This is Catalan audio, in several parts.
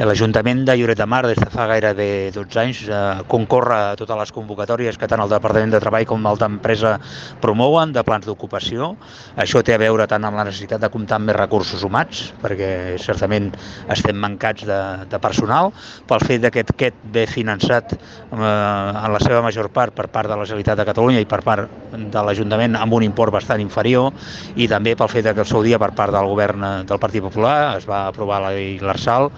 L'Ajuntament de Lloret de Mar des de fa gairebé 12 anys eh, concorre a totes les convocatòries que tant el Departament de Treball com el d'Empresa promouen de plans d'ocupació. Això té a veure tant amb la necessitat de comptar amb més recursos humans, perquè certament estem mancats de, de personal, pel fet que aquest ve finançat eh, en la seva major part per part de la Generalitat de Catalunya i per part de l'Ajuntament amb un import bastant inferior i també pel fet que el seu dia per part del govern eh, del Partit Popular es va aprovar la llei l'Arsal,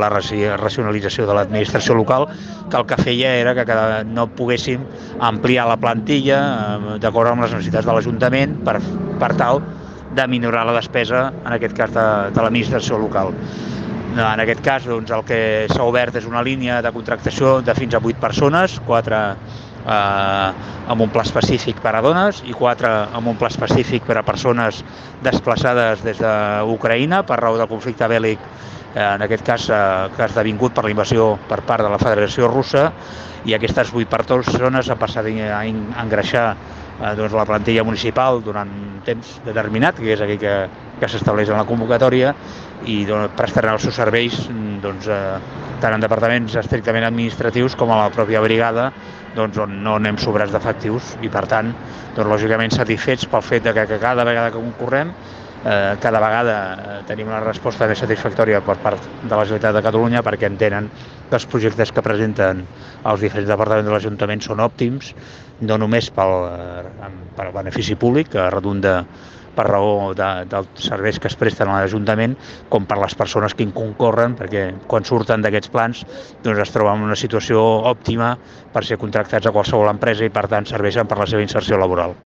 la racionalització de l'administració local, que el que feia era que no poguéssim ampliar la plantilla eh, d'acord amb les necessitats de l'Ajuntament per, per tal de minorar la despesa, en aquest cas de, de l'administració local. En aquest cas, doncs, el que s'ha obert és una línia de contractació de fins a 8 persones, 4 eh, amb un pla específic per a dones i 4 amb un pla específic per a persones desplaçades des d'Ucraïna per raó del conflicte bèl·lic en aquest cas eh, que ha esdevingut per la invasió per part de la Federació Russa i aquestes vuit persones han passat a engreixar eh, doncs, la plantilla municipal durant temps determinat, que és aquell que, que s'estableix en la convocatòria, i doncs, prestaran els seus serveis doncs, eh, tant en departaments estrictament administratius com a la pròpia brigada, doncs, on no anem sobrats d'efectius i, per tant, doncs, lògicament satisfets pel fet de que, que cada vegada que concorrem eh, cada vegada eh, tenim una resposta més satisfactòria per part de la Generalitat de Catalunya perquè entenen que els projectes que presenten els diferents departaments de l'Ajuntament són òptims, no només pel, eh, pel benefici públic, que redunda per raó de, dels serveis que es presten a l'Ajuntament, com per les persones que hi concorren, perquè quan surten d'aquests plans doncs es troben en una situació òptima per ser contractats a qualsevol empresa i per tant serveixen per la seva inserció laboral.